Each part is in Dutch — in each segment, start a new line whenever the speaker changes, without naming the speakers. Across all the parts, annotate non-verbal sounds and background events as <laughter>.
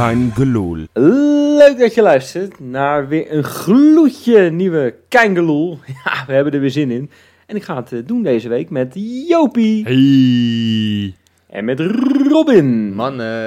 Kein Geloel.
Leuk dat je luistert naar weer een gloedje nieuwe Keingeloel. <laughs> Ja, we hebben er weer zin in. En ik ga het eh, doen deze week met Jopie
Hey.
en met Robin.
Man, eh,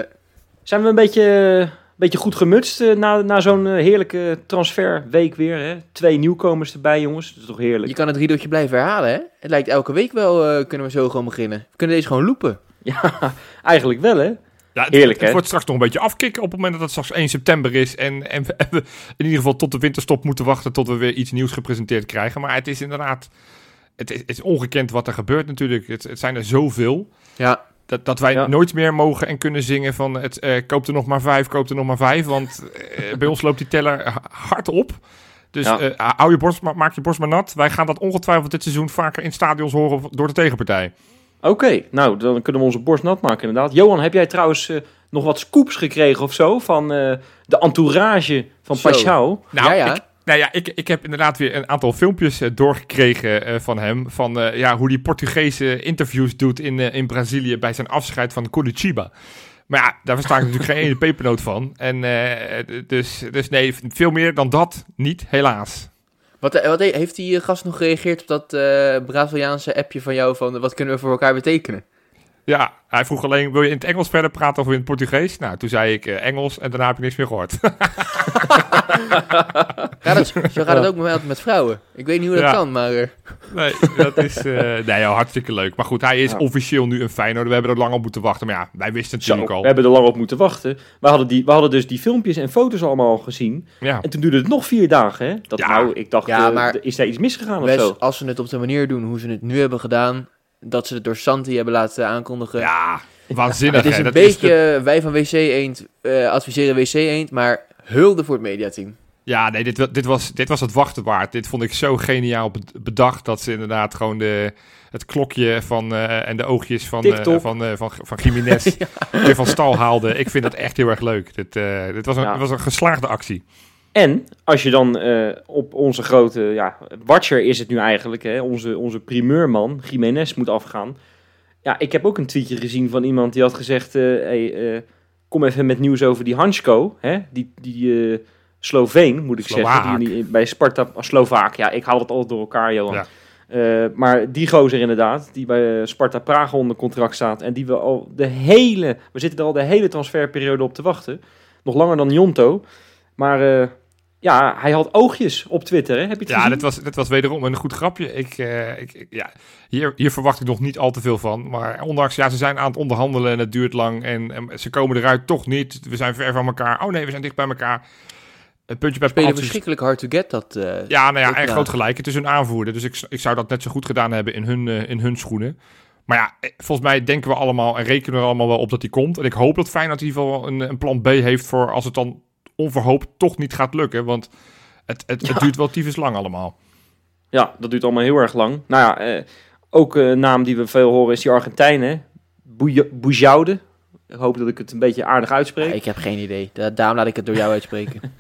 Zijn we een beetje, een beetje goed gemutst eh, na, na zo'n eh, heerlijke transferweek weer? Hè? Twee nieuwkomers erbij, jongens. Dat is toch heerlijk?
je kan het riedeltje blijven herhalen, hè? Het lijkt elke week wel, eh, kunnen we zo gewoon beginnen. We kunnen deze gewoon loopen. <laughs>
Ja, eigenlijk wel, hè?
Ja, het,
Heerlijk,
het
hè?
wordt straks nog een beetje afkicken op het moment dat het straks 1 september is. En, en, we, <laughs> en we in ieder geval tot de winterstop moeten wachten tot we weer iets nieuws gepresenteerd krijgen. Maar het is inderdaad, het is, het is ongekend wat er gebeurt natuurlijk. Het, het zijn er zoveel.
Ja,
Dat, dat wij
Ja.
nooit meer mogen en kunnen zingen van het eh, koopt er nog maar vijf, koopt er nog maar vijf. Want eh, bij ons loopt die teller hard op. Dus
Ja.
eh, hou je borst, ma- maak je borst maar nat. Wij gaan dat ongetwijfeld dit seizoen vaker in stadions horen door de tegenpartij.
Oké, nou, dan kunnen we onze borst nat maken inderdaad. Johan, heb jij trouwens eh, nog wat scoops gekregen of zo van eh, de entourage van. Pashao?
Nou,
Ja, ja.
Ik, nou ja, ik, ik heb inderdaad weer een aantal filmpjes eh, doorgekregen eh, van hem. Van eh, ja, hoe hij Portugese interviews doet in, eh, in Brazilië bij zijn afscheid van Curitiba. Maar ja, daar versta ik <laughs> natuurlijk geen ene pepernoot van. En eh, dus, dus nee, veel meer dan dat niet, helaas.
Wat, eh, wat he- heeft die eh, gast nog gereageerd op dat eh, Braziliaanse appje van jou van wat kunnen we voor elkaar betekenen?
Ja, hij vroeg alleen, wil je in het Engels verder praten of in het Portugees? Nou, toen zei ik eh, Engels en daarna heb ik niks meer gehoord. <laughs>
Gaat het, <laughs> zo gaat het ook met, met vrouwen. Ik weet niet hoe dat
Ja.
kan, maar... eh,
nee, dat is eh, nee, ja, hartstikke leuk. Maar goed, hij is
Ja.
officieel nu een Feyenoord. We hebben er lang op moeten wachten. Maar ja, wij wisten het
Zo,
natuurlijk
we
al.
hebben er lang op moeten wachten. We hadden, die, we hadden dus die filmpjes en foto's allemaal al gezien.
Ja.
En toen duurde het nog vier dagen, hè? Dat,
Ja.
nou, ik dacht,
Ja, maar-
is daar iets misgegaan of zo?
als ze het op de manier doen hoe ze het nu hebben gedaan, dat ze het door Santi hebben laten aankondigen.
Ja, waanzinnig.
het is een
Dat
beetje,
de-
wij van WC Eend eh, adviseren WC Eend, maar hulde voor het mediateam.
ja, nee, dit, dit, was, dit was het wachten waard. Dit vond ik zo geniaal be- bedacht. Dat ze inderdaad gewoon de, het klokje van, eh, en de oogjes van, eh,
TikTok.
van, eh, van, van Jiménez <laughs> weer van stal haalden. Ik vind dat echt heel erg leuk. Dit, eh, dit was, een,
Ja.
was een geslaagde actie.
En als je dan eh, op onze grote, ja, watcher is het nu eigenlijk, hè, onze, onze primeurman, Jiménez, moet afgaan. Ja, ik heb ook een tweetje gezien van iemand die had gezegd, eh, hey, eh, kom even met nieuws over die Hansko, hè, die, die Sloveen, moet ik
Slovaak.
zeggen, die, bij Sparta, Slovaak, ja, ik haal het altijd door elkaar, Johan.
Ja.
Maar die gozer inderdaad, die bij Sparta Praag onder contract staat en die we al de hele, we zitten er al de hele transferperiode op te wachten. Nog langer dan Jonto. Maar ja, hij had oogjes op Twitter, hè? Heb je het
Ja,
gezien?
dit was, dit was wederom een goed grapje. Ik, eh, ik, ik- ja, hier, hier verwacht ik nog niet al te veel van. Maar ondanks, ja, ze zijn aan het onderhandelen en het duurt lang. En, en ze komen eruit toch niet. We zijn ver van elkaar. Oh nee, we zijn dicht bij elkaar. Een puntje bij
Spelen verschrikkelijk hard to get dat. eh,
Ja, nou ja, en groot gelijk. Het is hun aanvoerder. Dus ik, ik zou dat net zo goed gedaan hebben in hun, eh, in hun schoenen. Maar ja, volgens mij denken we allemaal en rekenen we er allemaal wel op dat hij komt. En ik hoop dat Feyenoord in ieder geval een, een plan B heeft voor als het dan onverhoopt toch niet gaat lukken. Want het, het, duurt wel tyfus lang allemaal.
Ja, dat duurt allemaal heel erg lang. Nou ja, eh, ook een naam die we veel horen is die Argentijn, hè? Bouje- Boujoude. Ik hoop dat ik het een beetje aardig uitspreek.
ja, ik heb geen idee. Da- daarom laat ik het door jou uitspreken. <laughs>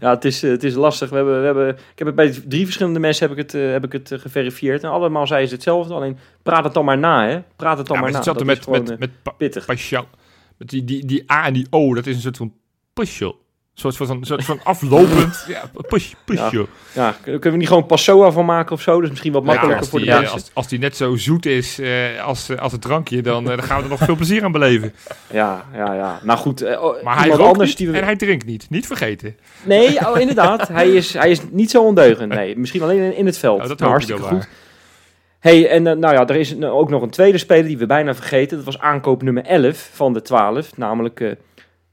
Ja, het is, eh, het is lastig. We hebben, we hebben, ik heb het bij drie verschillende mensen heb ik het, eh, heb ik het eh, geverifieerd. En allemaal zeiden ze hetzelfde. Alleen praat het dan maar na, hè? Praat het dan
Ja,
maar
maar
na.
het
is
met,
gewoon,
met, met
pittig.
Pashal. Met die, die, die A en die O, dat is een soort van Een soort van, een soort van aflopend. <laughs> ja, push, pushel.
Ja, kun- kunnen we niet gewoon Passoa van maken of zo? Dat is misschien wat makkelijker voor de
die,
mensen.
als, als die net zo zoet is eh, als, eh, als het drankje, dan, eh, dan gaan we er nog veel plezier aan beleven. <laughs>
Ja, ja, ja. Nou goed, oh,
Maar hij rookt
anders
niet
die we...
en hij drinkt niet. Niet vergeten.
Nee, <laughs> oh, inderdaad. hij, is, hij is niet zo ondeugend. Nee, misschien alleen in, in het veld.
Nou, dat
Maar
hoop ik
hartstikke goed. Hey, en nou ja, er is nou ook nog een tweede speler die we bijna vergeten. Dat was aankoop nummer 11 van de 12. Namelijk eh,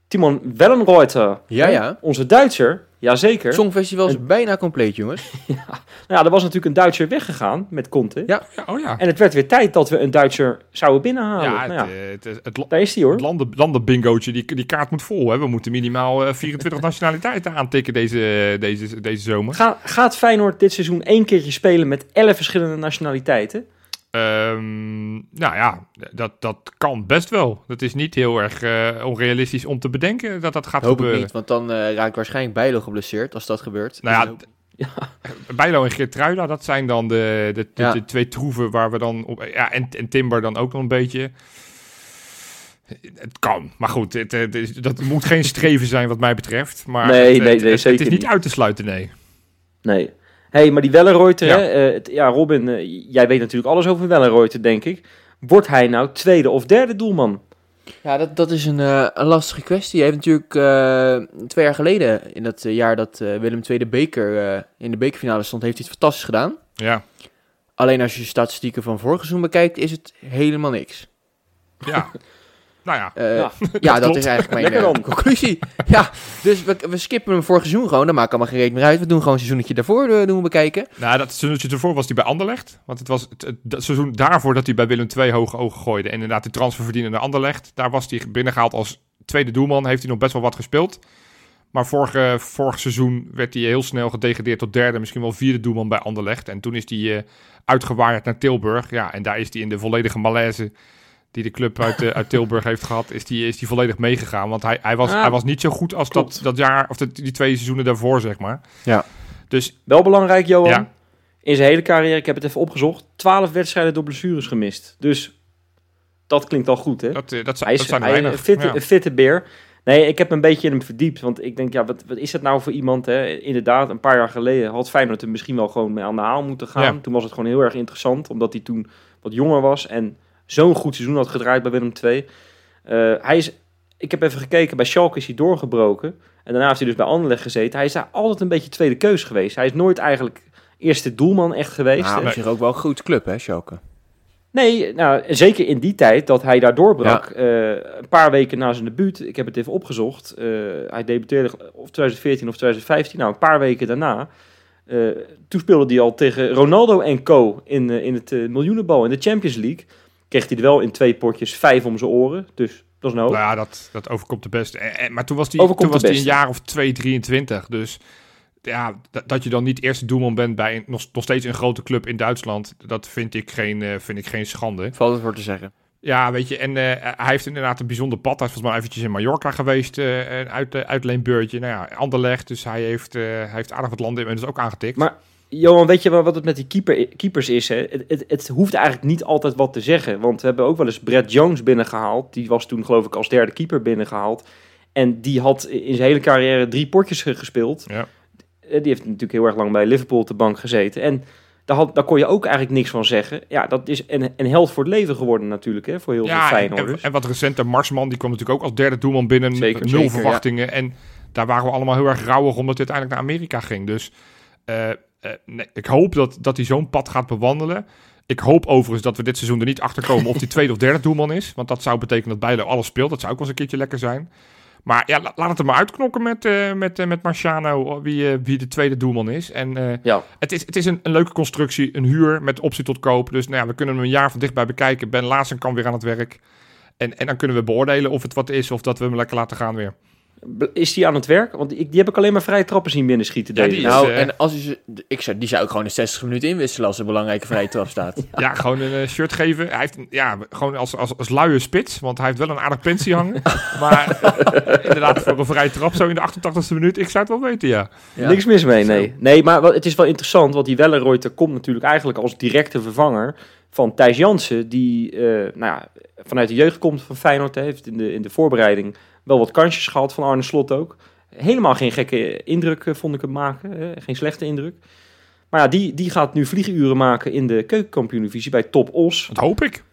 Timon Wellenreuter.
Ja, ja.
Onze Duitser. Jazeker.
Songfestival is bijna compleet, jongens. <laughs>
Nou ja, er was natuurlijk een Duitser weggegaan met Conte.
Ja.
Ja, oh ja.
En het werd weer tijd dat we een Duitser zouden binnenhalen.
Ja, het,
nou ja,
eh, het, het, het,
daar is hij hoor.
het landen, landenbingootje, die, die kaart moet vol. Hè. We moeten minimaal eh, 24 <laughs> nationaliteiten aantikken deze, deze, deze zomer.
Ga, gaat Feyenoord dit seizoen één keertje spelen met 11 verschillende nationaliteiten?
Ehm, nou ja, dat, dat kan best wel. Dat is niet heel erg eh, onrealistisch om te bedenken dat dat gaat
Hoop ik
gebeuren.
niet, want dan eh raakt waarschijnlijk Bijlo geblesseerd als dat gebeurt.
Nou ja,
Dus ik hoop- <laughs>
Bijlo en Geertruida, dat zijn dan de, de, de,
Ja.
de twee troeven waar we dan op... Ja, en, en Timber dan ook nog een beetje. Het kan, maar goed, het, dat moet geen streven zijn wat mij betreft. Maar
Nee,
het,
nee,
het-
nee,
het- is niet
niet.
uit te sluiten, nee.
Nee. Hey, maar die Wellenreuter,
Ja.
hè? eh, het- ja, Robin, eh, jij weet natuurlijk alles over Wellenreuter, denk ik. Wordt hij nou tweede of derde doelman?
Ja, dat, dat is een, eh, een lastige kwestie. Hij heeft natuurlijk eh, twee jaar geleden, in dat jaar dat Willem II de beker, eh, in de bekerfinale stond, heeft hij het fantastisch gedaan.
Ja,
Alleen als je de statistieken van vorig seizoen bekijkt, is het helemaal niks.
ja. <laughs> nou ja,
Eh,
Ja,
ja, <laughs> dat,
klopt.
is eigenlijk mijn eh,
dan.
conclusie. <laughs> ja, dus we, we skippen hem vorig seizoen gewoon. Dat maakt allemaal geen reet meer uit. We doen gewoon een seizoentje daarvoor eh, doen we bekijken.
nou, dat seizoentje ervoor was hij bij Anderlecht. Want het was het, seizoen daarvoor dat hij bij Willem II hoge ogen gooide. En inderdaad die transfer verdiende naar Anderlecht. Daar was hij binnengehaald als tweede doelman. Heeft hij nog best wel wat gespeeld. Maar vorige, vorig seizoen werd hij heel snel gedegradeerd tot derde, misschien wel vierde doelman bij Anderlecht. En toen is hij eh, uitgewaaid naar Tilburg. Ja, en daar is hij in de volledige malaise die de club uit, eh, uit Tilburg heeft gehad, is die, is die volledig meegegaan. Want hij, hij, was,
Ah,
hij was niet zo goed als dat,
klopt.
dat jaar, of dat, die twee seizoenen daarvoor, zeg maar.
Ja.
Dus
Wel belangrijk, Johan.
Ja.
In zijn hele carrière, ik heb het even opgezocht, 12 wedstrijden door blessures gemist. Dus dat klinkt al goed, hè?
dat, eh, dat, zijn-
hij is
dat zijn
hij-
weinig.
een fitte,
Ja.
fitte beer. Nee, ik heb een beetje in hem verdiept. Want ik denk, ja, wat, wat is dat nou voor iemand? Hè? Inderdaad, een paar jaar geleden had Feyenoord er misschien wel gewoon mee aan de haal moeten gaan.
Ja.
Toen was het gewoon heel erg interessant, omdat hij toen wat jonger was en zo'n goed seizoen had gedraaid bij Willem II. Eh, hij is, ik heb even gekeken, bij Schalke is hij doorgebroken. En daarna heeft hij dus bij Anderlecht gezeten. Hij is daar altijd een beetje tweede keus geweest. Hij is nooit eigenlijk eerste doelman echt geweest.
Nou, op zich ook wel een grote club, hè, Schalke?
Nee, nou, zeker in die tijd dat hij daar doorbrak. eh, een paar weken na zijn debuut, ik heb het even opgezocht. eh, hij debuteerde of 2014 of 2015, nou een paar weken daarna. eh, toen speelde hij al tegen Ronaldo en co. in, in het miljoenenbal in de Champions League. Kreeg hij er wel in twee potjes vijf om zijn oren. Dus dat is hoop.
Nou ja, dat, dat overkomt de beste. En- en- maar toen was hij, toen was hij een jaar of 2, 23. Dus ja, dat, dat je dan niet eerste doelman bent bij een, nog, nog steeds een grote club in Duitsland, dat vind ik geen, eh, vind ik geen schande.
Valt het voor te zeggen.
Ja, weet je, en eh, hij heeft inderdaad een bijzonder pad. Hij is volgens mij eventjes in Mallorca geweest, eh, een uit, uitleenbeurtje. Nou ja, Anderlecht, dus hij heeft, eh, hij heeft aardig wat landen inmiddels ook aangetikt.
Maar Johan, weet je wat het met die keeper, keepers is? Hè? Het, het, het hoeft eigenlijk niet altijd wat te zeggen. Want we hebben ook wel eens Brett Jones binnengehaald. Die was toen geloof ik als derde keeper binnengehaald. En die had in zijn hele carrière drie potjes ge- gespeeld.
Ja.
Eh, Die heeft natuurlijk heel erg lang bij Liverpool op de bank gezeten. En daar, had, daar kon je ook eigenlijk niks van zeggen. Ja, dat is een, een held voor het leven geworden natuurlijk, hè, voor heel veel
Ja, en,
Feyenoorders.
en, en wat recenter, Marsman, die kwam natuurlijk ook als derde doelman binnen.
Zeker,
nul
zeker,
verwachtingen. En daar waren we allemaal heel erg rauwig omdat hij uiteindelijk naar Amerika ging. Dus eh, eh, nee, ik hoop dat, dat hij zo'n pad gaat bewandelen. Ik hoop overigens dat we dit seizoen er niet achter komen of die tweede of derde doelman is. Want dat zou betekenen dat beide alles speelt. Dat zou ook wel eens een keertje lekker zijn. Maar ja, la- laat het er maar uitknokken met, eh, met, eh, met Marciano, wie, eh, wie de tweede doelman is. En
Ja,
het is, het is een, een leuke constructie, een huur met optie tot koop. Dus nou ja, we kunnen hem een jaar van dichtbij bekijken. Ben Laassen kan weer aan het werk. En, en dan kunnen we beoordelen of het wat is of dat we hem lekker laten gaan weer.
Is die aan het werk? Want ik, die heb ik alleen maar vrije trappen zien binnenschieten.
Ja,
deze
die is-
nou,
eh,
en als je ze, ik zou, die zou ik gewoon de 60 minuten inwisselen als er een belangrijke vrije trap staat. <laughs>
Ja, gewoon een eh, shirt geven. Hij heeft een- ja, gewoon als, als, als luie spits, want hij heeft wel een aardig pensie hangen. <laughs> maar eh, inderdaad, voor een vrije trap zo in de 88e minuut, ik zou het wel weten, ja.
Ja.
Niks mis mee, nee. Nee, maar wat, het is wel interessant, want die Wellenreuter komt natuurlijk eigenlijk als directe vervanger van Thijs Jansen, die eh, nou ja, vanuit de jeugd komt van Feyenoord, heeft in de, in de voorbereiding wel wat kansjes gehad van Arne Slot ook. Helemaal geen gekke indruk eh, vond ik hem maken, hè, geen slechte indruk. Maar ja, die, die gaat nu vliegenuren maken in de keukenkampioen-divisie bij Top Os.
Dat hoop ik.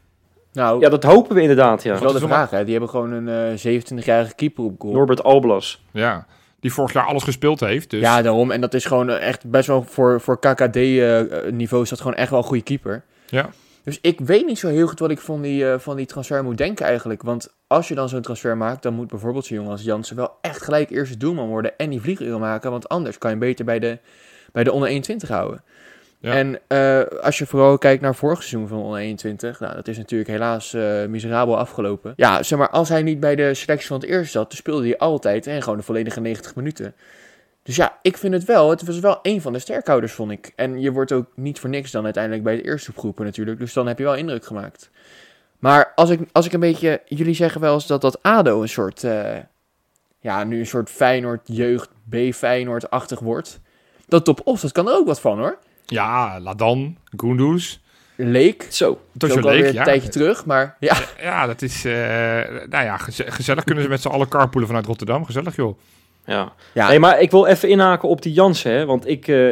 Nou,
Ja, dat hopen we inderdaad, ja.
dat is wel de vraag. Hè. Die hebben gewoon een eh 27-jarige keeper op goal.
Norbert Alblas.
Ja, die vorig jaar alles gespeeld heeft. Dus
Ja, daarom. En dat is gewoon eh, echt best wel voor, voor KKD-niveau is dat gewoon echt wel een goede keeper.
Ja.
Dus ik weet niet zo heel goed wat ik van die, eh, van die transfer moet denken eigenlijk. Want als je dan zo'n transfer maakt, dan moet bijvoorbeeld zo'n jongen als Jansen wel echt gelijk eerste doelman worden en die vlieguren maken. Want anders kan je hem beter bij de, bij de onder 21 houden.
Ja.
En eh, als je vooral kijkt naar vorig seizoen van onder 21, nou, dat is natuurlijk helaas eh, miserabel afgelopen. Ja, zeg maar, als hij niet bij de selectie van het eerste zat, dan speelde hij altijd en gewoon de volledige 90 minuten. Dus ja, ik vind het wel. Het was wel een van de sterkhouders, vond ik. En je wordt ook niet voor niks dan uiteindelijk bij het eerste opgeroepen natuurlijk. Dus dan heb je wel indruk gemaakt. Maar als ik, als ik een beetje... Jullie zeggen wel eens dat dat ADO een soort... eh, ja, nu een soort Feyenoord jeugd B Feyenoord-achtig wordt. Dat top Os, dat kan er ook wat van hoor.
Ja, Ladan, Gunduz.
leek.
Zo.
Dat is alweer
leek,
een
ja.
tijdje terug, maar ja.
Ja, dat is, eh, nou ja, geze- gezellig kunnen ze met z'n allen carpoolen vanuit Rotterdam. Gezellig, joh.
Ja.
ja
Nee, maar ik wil even inhaken op die Jansen, hè, want ik, eh,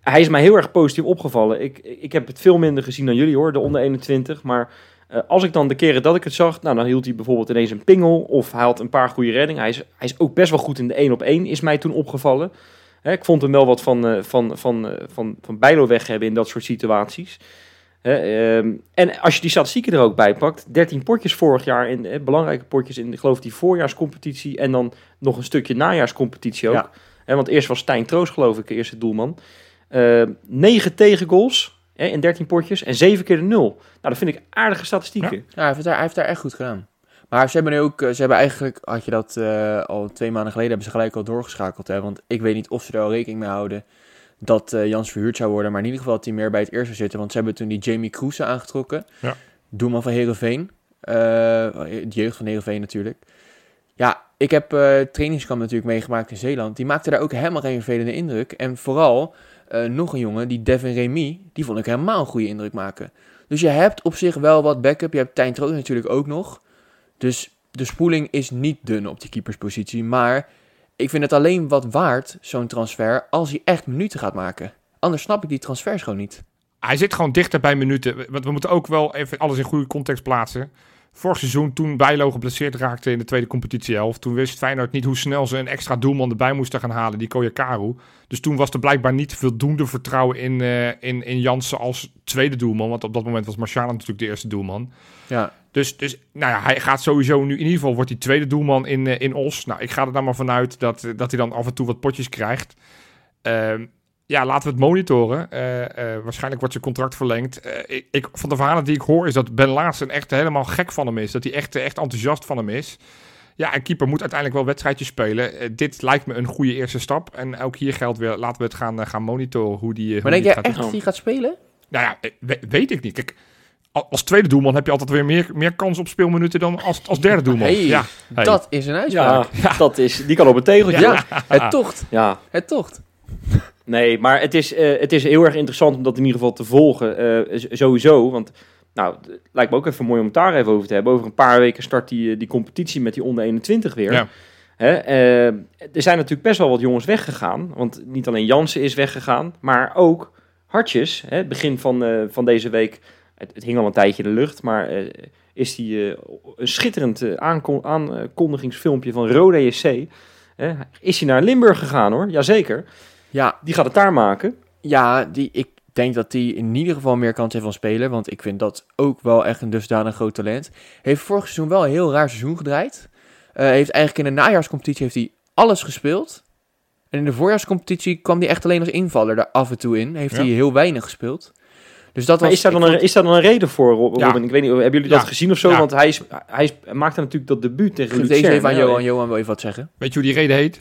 hij is mij heel erg positief opgevallen. Ik, ik heb het veel minder gezien dan jullie hoor, de onder 21. Maar eh, als ik dan de keren dat ik het zag, nou, dan hield hij bijvoorbeeld ineens een pingel of hij had een paar goede reddingen. Hij is, hij is ook best wel goed in de 1 op 1, is mij toen opgevallen. Hè, ik vond hem wel wat van, eh, van, van, van, van Bijlo weg hebben in dat soort situaties. Ehm, en als je die statistieken er ook bij pakt, 13 potjes vorig jaar, in, eh, belangrijke potjes in, ik geloof die voorjaarscompetitie en dan nog een stukje najaarscompetitie ook.
Ja.
Want eerst was Stijn Troost, geloof ik, de eerste doelman. Eh 9 tegengoals hè, in 13 potjes en 7 keer de 0. Nou, dat vind ik aardige statistieken.
Ja, hij heeft, daar, hij heeft daar echt goed gedaan. Maar ze hebben nu ook, eh, ze hebben eigenlijk, had je dat eh, al twee maanden geleden, hebben ze gelijk al doorgeschakeld. Hè? Want ik weet niet of ze er al rekening mee houden dat eh, Jans verhuurd zou worden. Maar in ieder geval dat hij meer bij het eerste zitten. Want ze hebben toen die Jamie Kroese aangetrokken.
Ja.
Doelman van Herenveen. de jeugd van Herenveen natuurlijk. Ja, ik heb eh trainingskamp natuurlijk meegemaakt in Zeeland. Die maakte daar ook helemaal geen vervelende indruk. En vooral eh, nog een jongen, die Devin Remy, die vond ik helemaal een goede indruk maken. Dus je hebt op zich wel wat backup. Je hebt Tijn Troost natuurlijk ook nog. Dus de spoeling is niet dun op die keeperspositie. Maar ik vind het alleen wat waard, zo'n transfer, als hij echt minuten gaat maken. Anders snap ik die transfers gewoon niet.
Hij zit gewoon dichter bij minuten. Want we moeten ook wel even alles in goede context plaatsen. Vorig seizoen, toen Bijlo geblesseerd raakte in de tweede competitiehelft, toen wist Feyenoord niet hoe snel ze een extra doelman erbij moesten gaan halen, die Koyakaru. Dus toen was er blijkbaar niet voldoende vertrouwen in, eh in, in Jansen als tweede doelman, want op dat moment was Marciano natuurlijk de eerste doelman.
Ja,
Dus, dus nou ja, hij gaat sowieso nu, in ieder geval wordt hij tweede doelman in, eh, in Os. Nou, ik ga er dan maar vanuit dat, eh, dat hij dan af en toe wat potjes krijgt. Ehm, ja, laten we het monitoren. Eh, eh, waarschijnlijk wordt zijn contract verlengd. Eh, ik, ik, van de verhalen die ik hoor is dat Ben Laarsen echt helemaal gek van hem is. Dat hij echt, echt enthousiast van hem is. Ja, een keeper moet uiteindelijk wel wedstrijdjes spelen. Dit lijkt me een goede eerste stap. En ook hier geldt weer, laten we het gaan, gaan monitoren hoe die,
maar
hoe
denk
gaat
echt dat hij gaat spelen?
nou ja, we- weet ik niet. Kijk, als tweede doelman heb je altijd weer meer, meer kans op speelminuten dan als, als derde doelman.
Hey,
ja, hey.
Dat is een uitspraak.
Ja, Dat is, die kan op een tegeltje.
Ja, het tocht.
ja.
Het tocht.
Nee, maar het is, eh, het is heel erg interessant om dat in ieder geval te volgen. eh, sowieso, want nou, het lijkt me ook even mooi om het daar even over te hebben. Over een paar weken start die, eh, die competitie met die onder 21 weer.
Ja.
Hè, er zijn natuurlijk best wel wat jongens weggegaan. Want niet alleen Jansen is weggegaan, maar ook Hartjes. Hè, begin van, van deze week, het, het hing al een tijdje in de lucht, maar is die een schitterend aankon- aankondigingsfilmpje van Rode JC. Is hij naar Limburg gegaan hoor, jazeker.
Ja,
Die gaat het daar maken.
ja die, ik denk dat hij in ieder geval meer kans heeft van spelen. Want ik vind dat ook wel echt een dusdanig groot talent. Heeft vorig seizoen wel een heel raar seizoen gedraaid. Eh, heeft eigenlijk in de najaarscompetitie heeft hij alles gespeeld. En in de voorjaarscompetitie kwam hij echt alleen als invaller daar af en toe in. Heeft
Ja.
hij heel weinig gespeeld. Dus dat
Maar
was,
is daar, dan een,
vond-
is daar dan een reden voor,
Ja.
Robin? Ik weet niet, hebben jullie dat
Ja.
gezien of zo?
Ja.
Want hij, is, hij, is, hij maakte natuurlijk dat debuut tegen
Geef deze even aan? Johan. Johan wil even wat zeggen.
Weet je hoe die reden heet?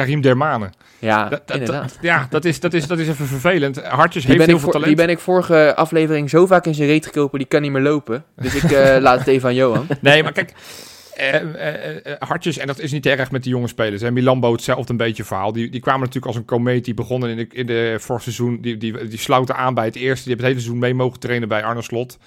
Karim Dermane.
Ja, inderdaad.
ja, dat is, dat, is, dat is even vervelend. Hartjes
Die
heeft
ben,
heel
ik
veel
voor-
talent.
die ben ik vorige aflevering zo vaak in zijn reet gekropen, die kan niet meer lopen. Dus ik eh, laat het even aan Johan. <laughs>
Nee, maar kijk, eh, eh, Hartjes, en dat is niet erg met de jonge spelers. Hè. Milambo hetzelfde een beetje verhaal. Die, die kwamen natuurlijk als een komeet. Die begonnen in de, in de vorig seizoen. Die, die, die sloten aan bij het eerste. Die hebben het hele seizoen mee mogen trainen bij Arne Slot.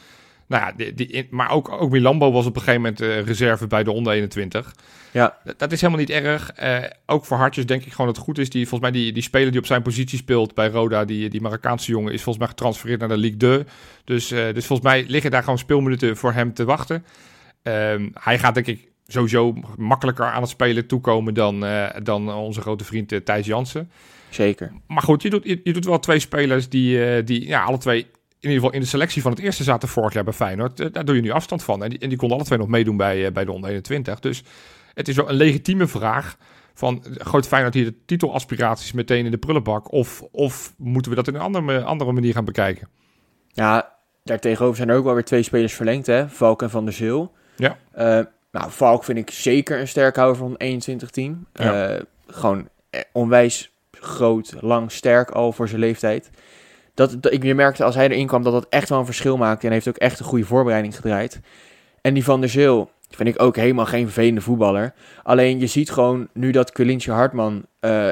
Nou ja, die, die, maar ook, ook Milambo was op een gegeven moment eh, reserve bij de onder 21.
Ja.
Dat, dat is helemaal niet erg. Eh, ook voor Hartjes denk ik gewoon dat het goed is. Die, volgens mij die, die speler die op zijn positie speelt bij Roda, die, die Marokkaanse jongen, is volgens mij getransfereerd naar de Ligue 2. Dus, eh, dus volgens mij liggen daar gewoon speelminuten voor hem te wachten. Ehm, hij gaat denk ik sowieso makkelijker aan het spelen toekomen dan, dan onze grote vriend Thijs Jansen.
Zeker.
Maar goed, je doet, je, je doet wel twee spelers die, die ja, alle twee in ieder geval in de selectie van het eerste zaten vorig jaar bij Feyenoord. Eh, daar doe je nu afstand van. En die, en die konden alle twee nog meedoen bij, eh, bij de onder 21. Dus het is wel een legitieme vraag van, eh, gooit Feyenoord hier de titelaspiraties meteen in de prullenbak? Of, of moeten we dat in een andere, andere manier gaan bekijken?
Ja, daartegenover zijn er ook wel weer twee spelers verlengd, hè? Valk en Van der Zeel.
Ja.
Eh, nou, Valk vind ik zeker een sterkhouder van 21-team.
Ja.
Eh, gewoon eh, onwijs groot, lang, sterk al voor zijn leeftijd. Dat, dat, ik merkte als hij erin kwam dat dat echt wel een verschil maakte. En heeft ook echt een goede voorbereiding gedraaid. En die Van der Zeel vind ik ook helemaal geen vervelende voetballer. Alleen je ziet gewoon nu dat Quilintje Hartman eh,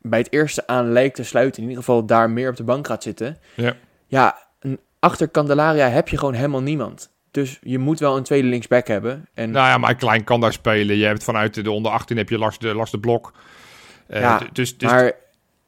bij het eerste aan lijkt te sluiten. In ieder geval daar meer op de bank gaat zitten.
Ja.
Ja, achter Candelaria heb je gewoon helemaal niemand. Dus je moet wel een tweede linksback hebben. En
Nou ja, maar Klein kan daar spelen. Je hebt vanuit de onder 18 heb je Lars de, Lars de Blok. Eh,
Ja,
dus, dus
maar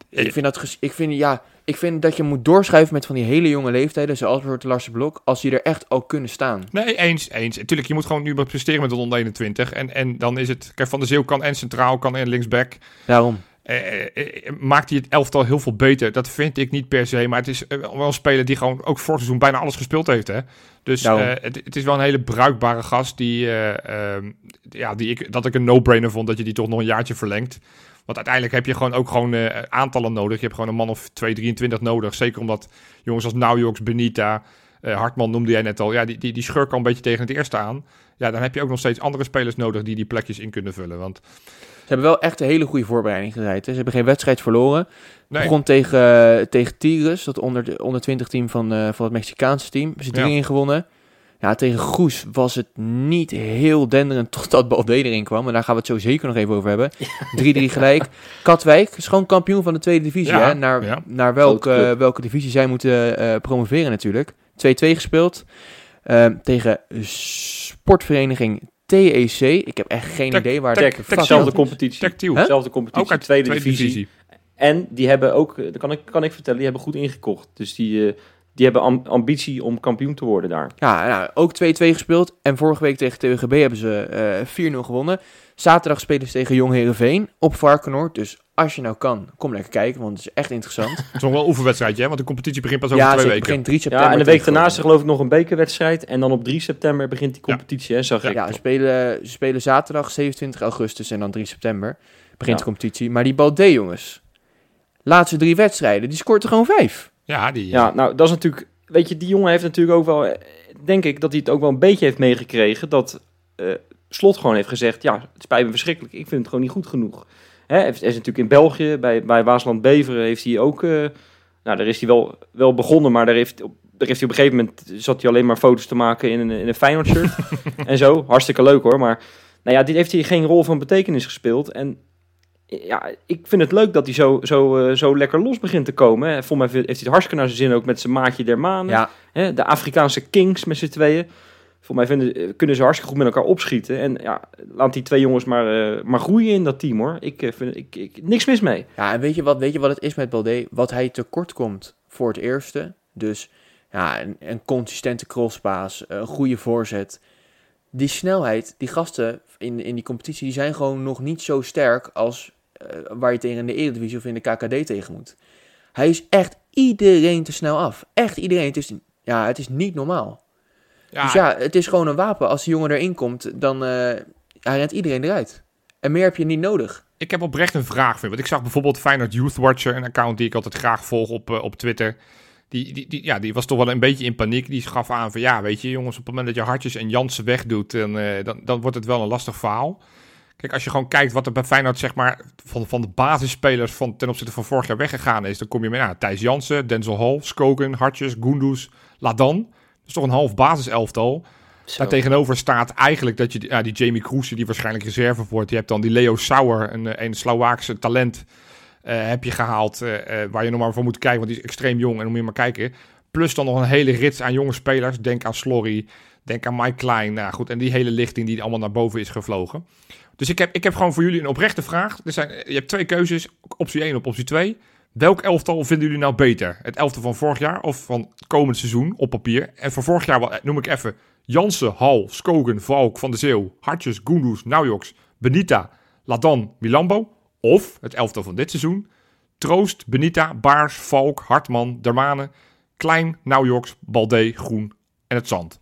ik vind, dat ik, vind, ja, ik vind dat je moet doorschuiven met van die hele jonge leeftijden, zoals bijvoorbeeld Lars de Blok, als die er echt al kunnen staan.
Nee, eens, eens. Tuurlijk, je moet gewoon nu presteren met de onder 21. En, en dan is het... Kijk, Van der Zeeuw kan en centraal, kan en linksback.
Daarom.
Eh, eh, eh, maakt hij het elftal heel veel beter? Dat vind ik niet per se. Maar het is eh, wel een speler die gewoon ook vorig seizoen bijna alles gespeeld heeft. Hè? Dus het, het is wel een hele bruikbare gast. Die, eh, ehm, ja, die ik, dat ik een no-brainer vond dat je die toch nog een jaartje verlengt. Want uiteindelijk heb je gewoon ook gewoon eh, aantallen nodig. Je hebt gewoon een man of 2, 23 nodig. Zeker omdat jongens als Naujoks, Benita, eh, Hartman noemde jij net al. Ja, die, die, die schurken al een beetje tegen het eerste aan. Ja, dan heb je ook nog steeds andere spelers nodig die die plekjes in kunnen vullen. Want
Ze hebben wel echt een hele goede voorbereiding gedraaid. Hè. Ze hebben geen wedstrijd verloren.
nee,
Begon tegen, tegen Tigres, dat onder, de, onder 20 team van, eh, van het Mexicaanse team. Hebben ze 3-1
Ja.
gewonnen. Ja, tegen Goes was het niet heel denderend <laughs> totdat Balde erin kwam. En daar gaan we het zo zeker nog even over hebben. <laughs> 3-3 gelijk. Katwijk is gewoon kampioen van de tweede divisie.
Ja,
hè? Naar,
ja.
naar welke,
club.
welke divisie zij moeten eh, promoveren natuurlijk. 2-2 gespeeld. Ehm, tegen sportvereniging TEC. Ik heb echt geen idee waar
Tech-
de
Tech-
Dezelfde competitie. Dezelfde competitie,
Ook uit de
tweede,
tweede
divisie.
divisie.
En die hebben ook, eh, dat kan ik, kan ik vertellen, die hebben goed ingekocht. Dus die, eh, die hebben am- ambitie om kampioen te worden daar.
Ja, nou, ook 2-2 gespeeld. En vorige week tegen TWGB hebben ze eh 4-0 gewonnen. Zaterdag spelen ze tegen Jong Heerenveen op Varkenoord. Dus als je nou kan, kom lekker kijken, want het is echt interessant.
Het is nog wel een oefenwedstrijdje, hè? want de competitie begint pas over
ja,
twee
ze
weken.
begint 3 september.
Ja, en de week daarna is er geloof ik nog een bekerwedstrijd. En dan op 3 september begint die
Ja.
competitie, hè, zag ik.
Ja, ze spelen, ze spelen zaterdag 27 augustus en dan 3 september begint
Ja.
de competitie. Maar die Balde, jongens, laatste drie wedstrijden, die scoort er gewoon vijf.
Ja, die,
Ja, nou, dat is natuurlijk... Weet je, die jongen heeft natuurlijk ook wel... eh, Denk ik dat hij het ook wel een beetje heeft meegekregen... dat eh, Slot gewoon heeft gezegd... Ja, het spijt me verschrikkelijk. Ik vind het gewoon niet goed genoeg. Hè, is natuurlijk in België, bij, bij Waasland Beveren... heeft hij ook... eh, nou, daar is hij wel, wel begonnen... maar daar heeft, op- daar heeft hij op een gegeven moment... zat hij alleen maar foto's te maken in een, in een Feyenoord shirt. <laughs> en zo. Hartstikke leuk hoor. Maar nou ja, dit heeft hij geen rol van betekenis gespeeld. En ja, ik vind het leuk dat hij zo, zo, eh, zo lekker los begint te komen. hè. Volgens mij heeft hij het hartstikke naar zijn zin ook met zijn maatje der manen.
Ja,
Hè, de Afrikaanse kings met z'n tweeën. Volgens mij vinden, eh, kunnen ze hartstikke goed met elkaar opschieten. En ja, laat die twee jongens maar, eh, maar groeien in dat team hoor. Ik vind ik, ik, niks mis mee.
Ja, en weet je wat, weet je wat het is met Balde? Wat hij tekort komt voor het eerste. Dus ja, een, een consistente crosspaas, een goede voorzet. Die snelheid, die gasten in, in die competitie, die zijn gewoon nog niet zo sterk als eh, waar je tegen in de Eredivisie of in de KKD tegen moet. Hij is echt iedereen te snel af. Echt iedereen. Het is, ja, het is niet normaal.
ja,
Dus ja, het is gewoon een wapen. Als die jongen erin komt, dan eh, hij rent iedereen eruit. En meer heb je niet nodig.
ik heb oprecht een vraag. Vind. Want ik zag bijvoorbeeld Feyenoord Youth Watcher, een account die ik altijd graag volg op, eh, op Twitter. Die, die, die, ja, die was toch wel een beetje in paniek. Die gaf aan van ja, weet je, jongens, op het moment dat je Hartjes en Jansen wegdoet, dan, eh, dan, dan wordt het wel een lastig verhaal. Kijk, als je gewoon kijkt wat er bij Feyenoord, zeg maar, van, van de basisspelers van, ten opzichte van vorig jaar weggegaan is, dan kom je met nou, Thijs Jansen, Denzel Hall, Skoken, Hartjes, Gunduz, Ladan. Dat is toch een half basiselftal. Daar tegenover staat eigenlijk dat je ja, die Jamie Kroese, die waarschijnlijk reserve wordt. Je hebt dan die Leo Sauer, een, een Slovaakse talent, heb je gehaald. eh, eh, waar je nog maar voor moet kijken, want die is extreem jong. En dan moet je maar kijken. Plus dan nog een hele rits aan jonge spelers. Denk aan Slorry, denk aan Mike Klein. Nou goed, en die hele lichting die allemaal naar boven is gevlogen. Dus ik heb, ik heb gewoon voor jullie een oprechte vraag. Er zijn, je hebt twee keuzes, optie 1 op optie 2. Welk elftal vinden jullie nou beter? Het elftal van vorig jaar of van het komend seizoen op papier? En van vorig jaar noem ik even Jansen, Hal, Skogen, Valk, Van de Zeeuw, Hartjes, Gunduz, Naujoks, Benita, Ladan, Milambo. Of het elftal van dit seizoen. Troost, Benita, Baars, Valk, Hartman, Dermane, Klein, Naujoks, Balde, Groen en het Zand.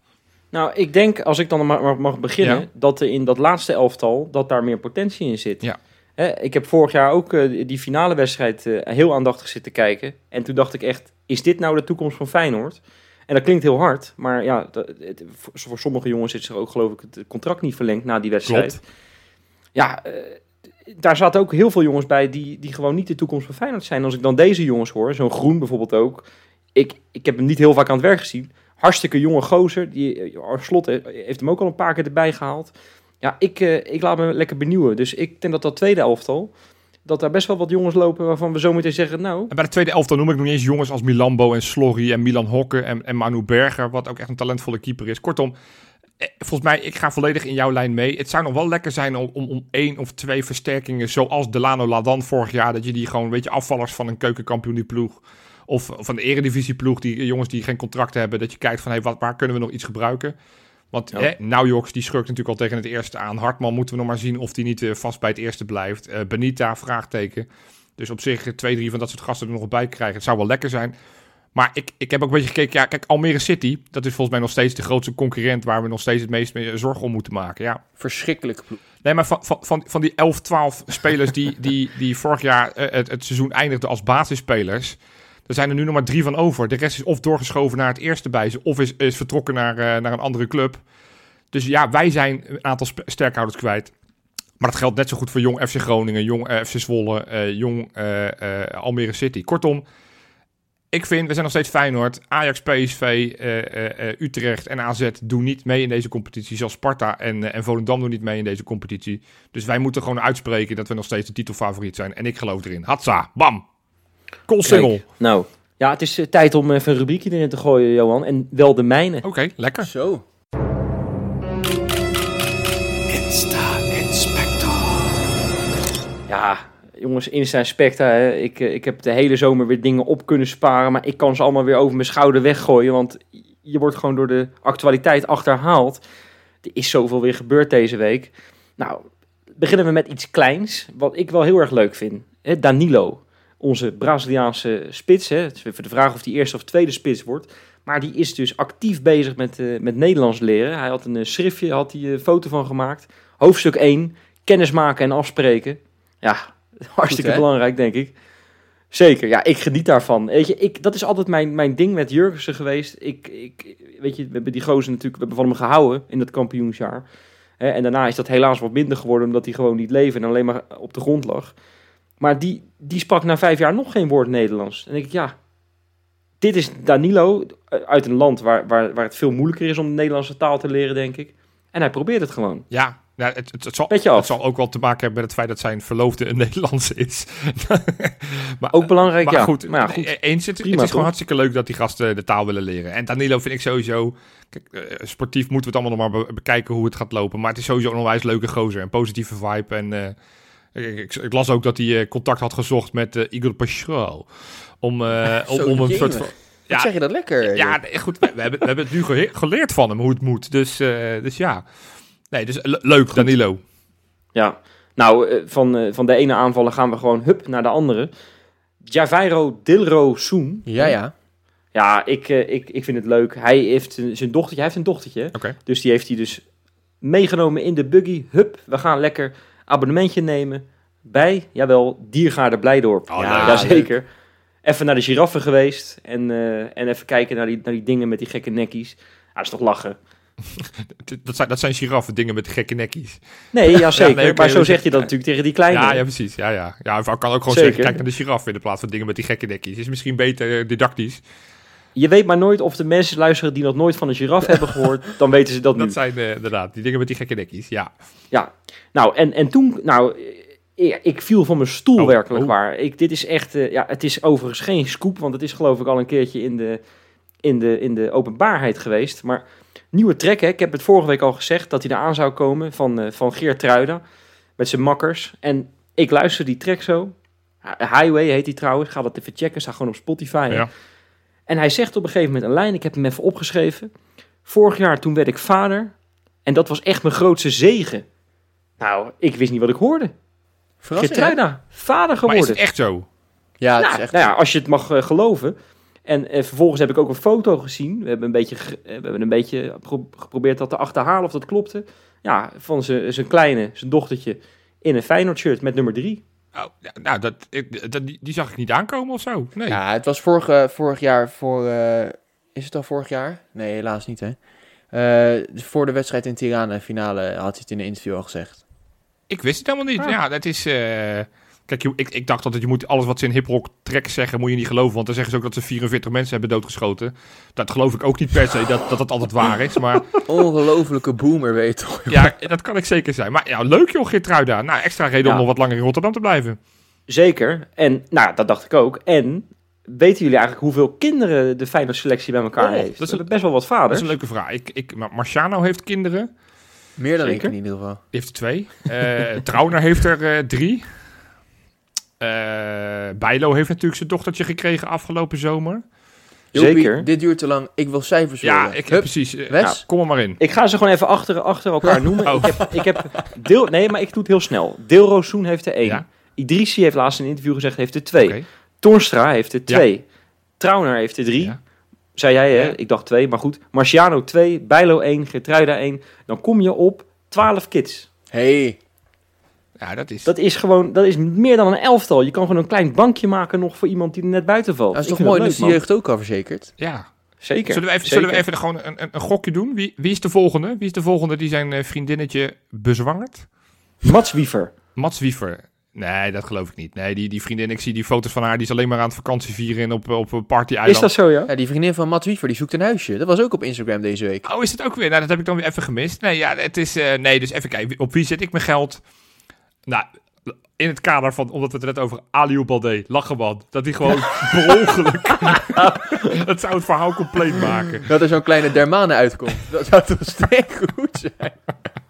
Nou, ik denk, als ik dan maar mag, beginnen,
Ja.
dat er in dat laatste elftal, dat daar meer potentie in zit.
Ja.
Ik heb vorig jaar ook eh, die finale wedstrijd eh, heel aandachtig zitten kijken. En toen dacht ik echt, is dit nou de toekomst van Feyenoord? En dat klinkt heel hard, maar ja, dat, het- voor, sommige jongens is er ook geloof ik het contract niet verlengd na die wedstrijd.
Klopt.
Ja, eh, daar zaten ook heel veel jongens bij die, die gewoon niet de toekomst van Feyenoord zijn. Als ik dan deze jongens hoor, zo'n Groen bijvoorbeeld ook. Ik, ik heb hem niet heel vaak aan het werk gezien. Hartstikke jonge gozer. Die, eh, Slot heeft hem ook al een paar keer erbij gehaald. Ja, ik, eh, ik laat me lekker benieuwen. Dus ik denk dat dat tweede elftal... dat daar best wel wat jongens lopen waarvan we zo meteen zeggen, nou...
En bij de tweede elftal noem ik nog niet eens jongens als Milambo en Slorry en Milan Hokke en, en Manu Berger, wat ook echt een talentvolle keeper is. Kortom, eh, volgens mij, ik ga volledig in jouw lijn mee. Het zou nog wel lekker zijn om, om, om één of twee versterkingen, zoals Delano Ladan vorig jaar, dat je die gewoon, weet je, afvallers van een keukenkampioen die ploeg of van de eredivisieploeg, die jongens die geen contract hebben, dat je kijkt van, hey, wat, waar kunnen we nog iets gebruiken? Want
Ja.
hè, Naujoks, die schurkt natuurlijk al tegen het eerste aan. Hartman moeten we nog maar zien of die niet eh, vast bij het eerste blijft. Eh, Benita, vraagteken. Dus op zich eh, twee, drie van dat soort gasten er nog bij krijgen. Het zou wel lekker zijn. Maar ik, ik heb ook een beetje gekeken. Ja, kijk, Almere City, dat is volgens mij nog steeds de grootste concurrent waar we nog steeds het meest mee zorgen om moeten maken. Ja,
Verschrikkelijke ploeg.
Nee, maar van, van, van, van die 11, 12 spelers die, <laughs> die, die vorig jaar eh, het, het seizoen eindigden als basisspelers. Er zijn er nu nog maar drie van over. De rest is of doorgeschoven naar het eerste bij ze, of is, is vertrokken naar, eh, naar een andere club. Dus ja, wij zijn een aantal sterkhouders kwijt. Maar dat geldt net zo goed voor Jong FC Groningen, Jong eh, FC Zwolle, Jong Almere City. Kortom, ik vind, we zijn nog steeds Feyenoord, Ajax, PSV, eh, eh, eh, Utrecht en AZ doen niet mee in deze competitie. Zelfs Sparta en, en Volendam doen niet mee in deze competitie. Dus wij moeten gewoon uitspreken dat we nog steeds de titelfavoriet zijn. En ik geloof erin. Hatsa, bam. Koolsingel.
Nou, ja, het is tijd om even een rubriekje erin te gooien, Johan. En wel de mijne.
Oké, lekker.
Zo.
Ja, jongens, Insta Inspecta. Hè. Ik, eh, ik heb de hele zomer weer dingen op kunnen sparen. Maar ik kan ze allemaal weer over mijn schouder weggooien. Want je wordt gewoon door de actualiteit achterhaald. Er is zoveel weer gebeurd deze week. Nou, beginnen we met iets kleins. Wat ik wel heel erg leuk vind. Hè, Danilo, onze Braziliaanse spits. Hè. Het is de vraag of die eerste of tweede spits wordt. Maar die is dus actief bezig met, eh, met Nederlands leren. Hij had een eh, schriftje, had hij een foto van gemaakt. Hoofdstuk 1, kennis maken en afspreken. Ja, <laughs> hartstikke belangrijk, denk ik. Zeker, ja, ik geniet daarvan. Weet je, ik, dat is altijd mijn, mijn ding met Jurgensen geweest. Ik, ik, weet je, we hebben die gozer natuurlijk, we hebben van hem gehouden in dat kampioensjaar. Hè, en daarna is dat helaas wat minder geworden, omdat hij gewoon niet leefde en alleen maar op de grond lag. Maar die, die sprak na vijf jaar nog geen woord Nederlands. En denk ik, ja, dit is Danilo uit een land waar, waar, waar het veel moeilijker is om de Nederlandse taal te leren, denk ik. En hij probeert het gewoon.
Ja, nou, het, het, het, zal, het zal ook wel te maken hebben met het feit dat zijn verloofde een <laughs> Nederlandse is. <laughs> maar,
Ook belangrijk,
maar
ja.
goed,
Maar ja, goed.
e- eens, het,
Prima,
het is
toch?
gewoon hartstikke leuk dat die gasten de taal willen leren. En Danilo vind ik sowieso... Kijk, eh, sportief moeten we het allemaal nog maar be- bekijken hoe het gaat lopen. Maar het is sowieso een onwijs leuke gozer. Een positieve vibe. En eh, ik, ik, ik las ook dat hij eh, contact had gezocht met Igor Paschal. Om, <laughs> om, om een soort van... Ja,
zeg je dat lekker?
ja, nee, goed. We, we hebben, we hebben het nu ge- geleerd van hem hoe het moet. Dus, dus ja. Nee, dus le- leuk, Danilo.
Ja, nou, eh, van, eh, van de ene aanvallen gaan we gewoon hup naar de andere. Javairo Dilro Soen.
ja, ja.
Ja, ik, eh, ik, ik vind het leuk. Hij heeft zijn dochtertje, hij heeft een dochtertje.
Oké.
Dus die heeft hij dus meegenomen in de buggy. Hup, we gaan lekker abonnementje nemen bij, jawel, Diergaarde Blijdorp.
Oh,
ja,
leuk.
Jazeker. Even naar de giraffen geweest en, eh, en even kijken naar die, naar die dingen met die gekke nekkies. Ja, dat is toch lachen. <laughs>
Dat zijn, dat zijn giraffen, dingen met gekke nekkies.
Nee, <laughs> ja, zeker.
nee,
maar zo
dus-
zeg je dat natuurlijk tegen die kleine.
Ja, ja, precies. Ja, ja. ja, ik kan ook gewoon
Zeker.
zeggen, kijk naar de giraffe in de plaats van dingen met die gekke nekjes. Is misschien beter eh, didactisch.
Je weet maar nooit of de mensen luisteren die nog nooit van een giraf hebben gehoord. Dan <laughs> weten ze dat nu.
Dat zijn eh, inderdaad die dingen met die gekke nekjes. Ja.
Ja, nou en, en toen, nou, ik, ik viel van mijn stoel
Oh,
werkelijk
oh.
waar. Ik, dit is echt, eh, ja, het is overigens geen scoop, want het is geloof ik al een keertje in de, in de, in de openbaarheid geweest. Maar nieuwe track, hè, ik heb het vorige week al gezegd dat hij eraan zou komen van, eh, van Geert Truida met zijn makkers. En ik luister die track zo. Highway heet hij trouwens, ga dat even checken, staat gewoon op Spotify.
Ja.
En hij zegt op een gegeven moment een lijn, ik heb hem even opgeschreven. Vorig jaar toen werd ik vader en dat was echt mijn grootste zegen. Nou, ik wist niet wat ik hoorde.
Verrassing, hè?
Getruida, vader
Maar is
geworden.
het echt zo?
Ja, het
nou,
is echt...
nou ja, als je het mag eh, geloven. En eh, vervolgens heb ik ook een foto gezien. We hebben een beetje, eh, we hebben een beetje pro- geprobeerd dat te achterhalen of dat klopte. Ja, van zijn kleine, zijn dochtertje, in een Feyenoord shirt met nummer drie.
Oh, ja, nou, dat, ik, dat, die, die zag ik niet aankomen of zo. Nee.
Ja, het was vorig, vorig jaar voor... eh, is het al vorig jaar? Nee, helaas niet, hè. Eh, voor de wedstrijd in Tirana, finale, had hij het in een interview al gezegd.
Ik wist het helemaal niet.
Ah.
Ja, dat is... eh, Kijk, ik, ik dacht altijd, je moet alles wat ze in hip-hop tracks zeggen, moet je niet geloven. Want dan zeggen ze ook dat ze 44 mensen hebben doodgeschoten. Dat geloof ik ook niet per se, dat dat, dat altijd waar is. Maar
Ongelofelijke boomer, weet je toch.
ja, dat kan ik zeker zijn. Maar ja, leuk joh, Geertruida. Nou, extra reden om nog wat langer in Rotterdam te blijven.
Zeker. En, nou, dat dacht ik ook. En, weten jullie eigenlijk hoeveel kinderen de Feyenoord selectie bij elkaar
Oh,
heeft?
dat is
Dat
een-
best wel wat
Dat
vaders.
is een leuke vraag. Ik, ik, Marciano heeft kinderen.
Meer dan ik in ieder geval.
Die heeft er twee. Eh Trauner heeft er eh, drie. Eh Bijlo heeft natuurlijk zijn dochtertje gekregen afgelopen zomer.
Jopie,
Zeker.
dit duurt te lang. Ik wil cijfers
Ja,
horen.
ik,
Hup,
precies. Eh, nou, kom er maar in.
Ik ga ze gewoon even achter, achter elkaar <laughs> noemen.
Oh.
Ik heb, ik heb deel, nee, maar ik doe het heel snel. Deelrozoen heeft er één.
Ja.
Idrissi heeft laatst in een interview gezegd heeft er twee.
Oké.
Toornstra heeft er
Ja.
twee. Trauner heeft er drie.
Ja.
Zei jij, hè?
Ja.
Ik dacht twee, maar goed. Marciano twee, Bijlo één, Gertruida één. Dan kom je op 12 kids.
Hey,
Ja, dat is...
Dat is gewoon, dat is meer dan een elftal. Je kan gewoon een klein bankje maken nog voor iemand die er net buiten valt.
dat is
Ik
toch mooi
dat
dat is de jeugd ook al verzekerd.
ja.
Zeker.
Zullen we even,
zeker.
zullen we even gewoon een, een, een gokje doen? Wie, wie is de volgende? Wie is de volgende die zijn eh, vriendinnetje bezwangert?
Mats Wiever.
Mats Wiever. Nee, dat geloof ik niet. Nee, die, die vriendin, ik zie die foto's van haar, die is alleen maar aan het vakantie vieren en op, op een party-eiland.
Is dat zo, ja?
Ja, die vriendin van Matt Wiever, die zoekt een huisje. Dat was ook op Instagram deze week.
Oh, is het ook weer? Nou, dat heb ik dan weer even gemist. Nee, ja, het is... eh, nee, dus even kijken. Op wie zet ik mijn geld? Nou, in het kader van... Omdat we het net over Aliou Balde, Lachenman. Dat die gewoon <laughs> per ongeluk... <laughs> het zou het verhaal compleet maken.
Dat er zo'n kleine Dermane uitkomt. Dat zou toch sterk goed zijn?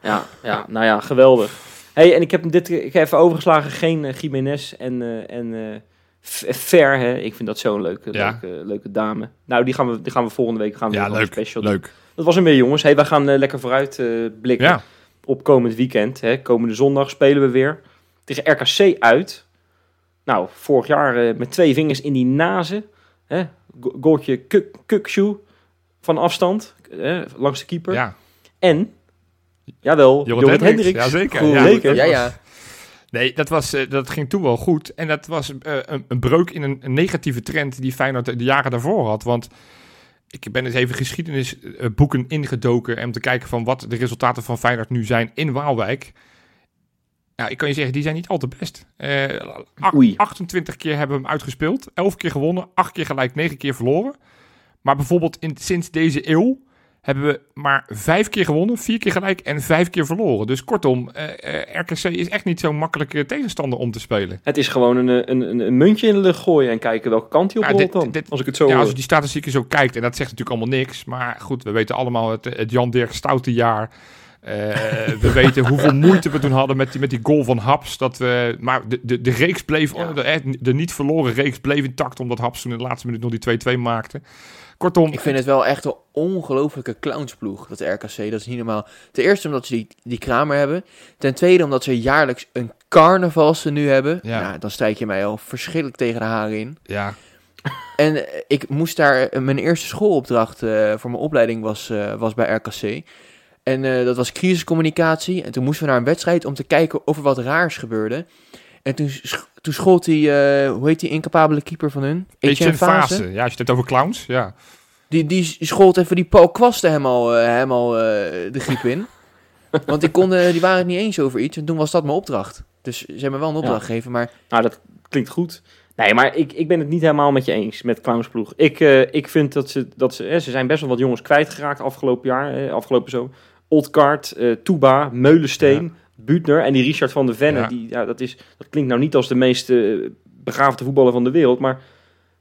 Ja, ja, nou ja, geweldig. Hey, en ik heb hem dit ik heb even overgeslagen, geen uh, Jiménez en, eh en eh, F- Fer, hè. Ik vind dat zo'n leuke,
Ja.
leuke, leuke dame. Nou, die gaan we, die gaan we volgende week gaan we
Ja, leuk.
een special doen.
Leuk.
Dat was hem weer, jongens. Hey, wij gaan lekker vooruit blikken
Ja.
Op komend weekend. Hè. Komende zondag spelen we weer tegen RKC uit. Nou, vorig jaar eh, met twee vingers in die nazen. Hè. Go- Goaltje kuk, kukshoe van afstand, eh, langs de keeper.
Ja.
En, jawel,
Jorrit Hendricks.
Hendricks.
Jazeker,
Goed,
ja.
zeker.
Ja, ja.
Nee, dat, was, eh, dat ging toen wel goed. En dat was eh, een, een breuk in een, een negatieve trend die Feyenoord de jaren daarvoor had. Want ik ben eens even geschiedenisboeken ingedoken... om te kijken van wat de resultaten van Feyenoord nu zijn in Waalwijk. Nou, ik kan je zeggen, die zijn niet al te best. Eh, ach-
Oei.
28 keer hebben we hem uitgespeeld. 11 keer gewonnen, 8 keer gelijk, 9 keer verloren. Maar bijvoorbeeld in, sinds deze eeuw hebben we maar vijf keer gewonnen, vier keer gelijk en vijf keer verloren. Dus kortom, eh, eh, RKC is echt niet zo'n makkelijke tegenstander om te spelen.
Het is gewoon een, een, een, een muntje in de lucht gooien en kijken welke kant hij op
Ja,
rolt dan.
dit-
als ik het zo
ja, als je die statistieken zo kijkt, en dat zegt natuurlijk allemaal niks. Maar goed, we weten allemaal het, het Jan Dirk Stoute jaar. Eh, we weten hoeveel moeite we toen hadden met die, met die goal van Haps. Dat we, maar de, de, de reeks bleef,
Ja.
de, eh, de niet verloren reeks bleef intact. Omdat Haps toen in de laatste minuut nog die 2-2 maakte. Kortom,
Ik vind het wel echt een ongelofelijke clownsploeg, dat RKC. Dat is niet normaal. Ten eerste omdat ze die, die Kramer hebben. Ten tweede omdat ze jaarlijks een carnavalse hebben.
Ja.
Ja. dan strijk je mij al verschrikkelijk tegen de haren in.
ja,
En eh, ik moest daar, mijn eerste schoolopdracht voor mijn opleiding was, was bij RKC. En eh, dat was crisiscommunicatie. En toen moesten we naar een wedstrijd om te kijken of er wat raars gebeurde. En toen, sch- toen schold die, eh, hoe heet die incapabele keeper van hun?
Etienne
Fase.
Fase. Ja, als je het hebt over clowns, ja.
Die, die schold even die Paul Kwasten helemaal, eh, helemaal eh, de griep in. <laughs> Want die, konden, die waren het niet eens over iets. En toen was dat mijn opdracht. Dus ze hebben me wel een opdracht
Ja.
gegeven. Maar
Nou, dat klinkt goed. Nee, maar ik, ik ben het niet helemaal met je eens met Clownsploeg. Ik, eh, ik vind dat ze, dat ze, eh, ze zijn best wel wat jongens kwijtgeraakt afgelopen jaar, eh, afgelopen zo. Oldkaart, eh Touba, Meulensteen, Buutner en die Richard van der Venne.
Ja.
Die, ja, dat, is, dat klinkt nou niet als de meest eh, begaafde voetballer van de wereld, maar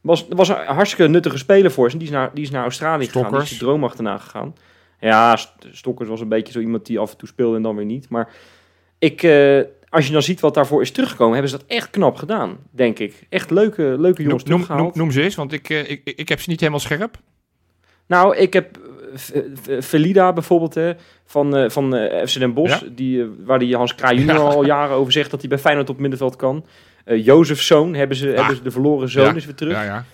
was, was een hartstikke nuttige speler voor ze. Die is naar, die is naar Australië gegaan, die
Stokkers.
is de droom achterna gegaan. Ja, St- Stokkers was een beetje zo iemand die af en toe speelde en dan weer niet. Maar ik, eh, als je dan ziet wat daarvoor is teruggekomen, hebben ze dat echt knap gedaan, denk ik. Echt leuke, leuke jongens
noem,
teruggehaald.
noem, noem ze eens, want ik, eh, ik, ik heb ze niet helemaal scherp.
Nou, ik heb eh, Velida bijvoorbeeld hè, van, eh, van eh, FC Den Bosch,
Ja.
die, eh, waar die Hans junior
Ja.
al <laughs> jaren over zegt dat hij bij Feyenoord op middenveld kan. Eh Jozef Zoon hebben ze, hebben ze de verloren zoon
Ja.
is weer terug.
Ja, ja.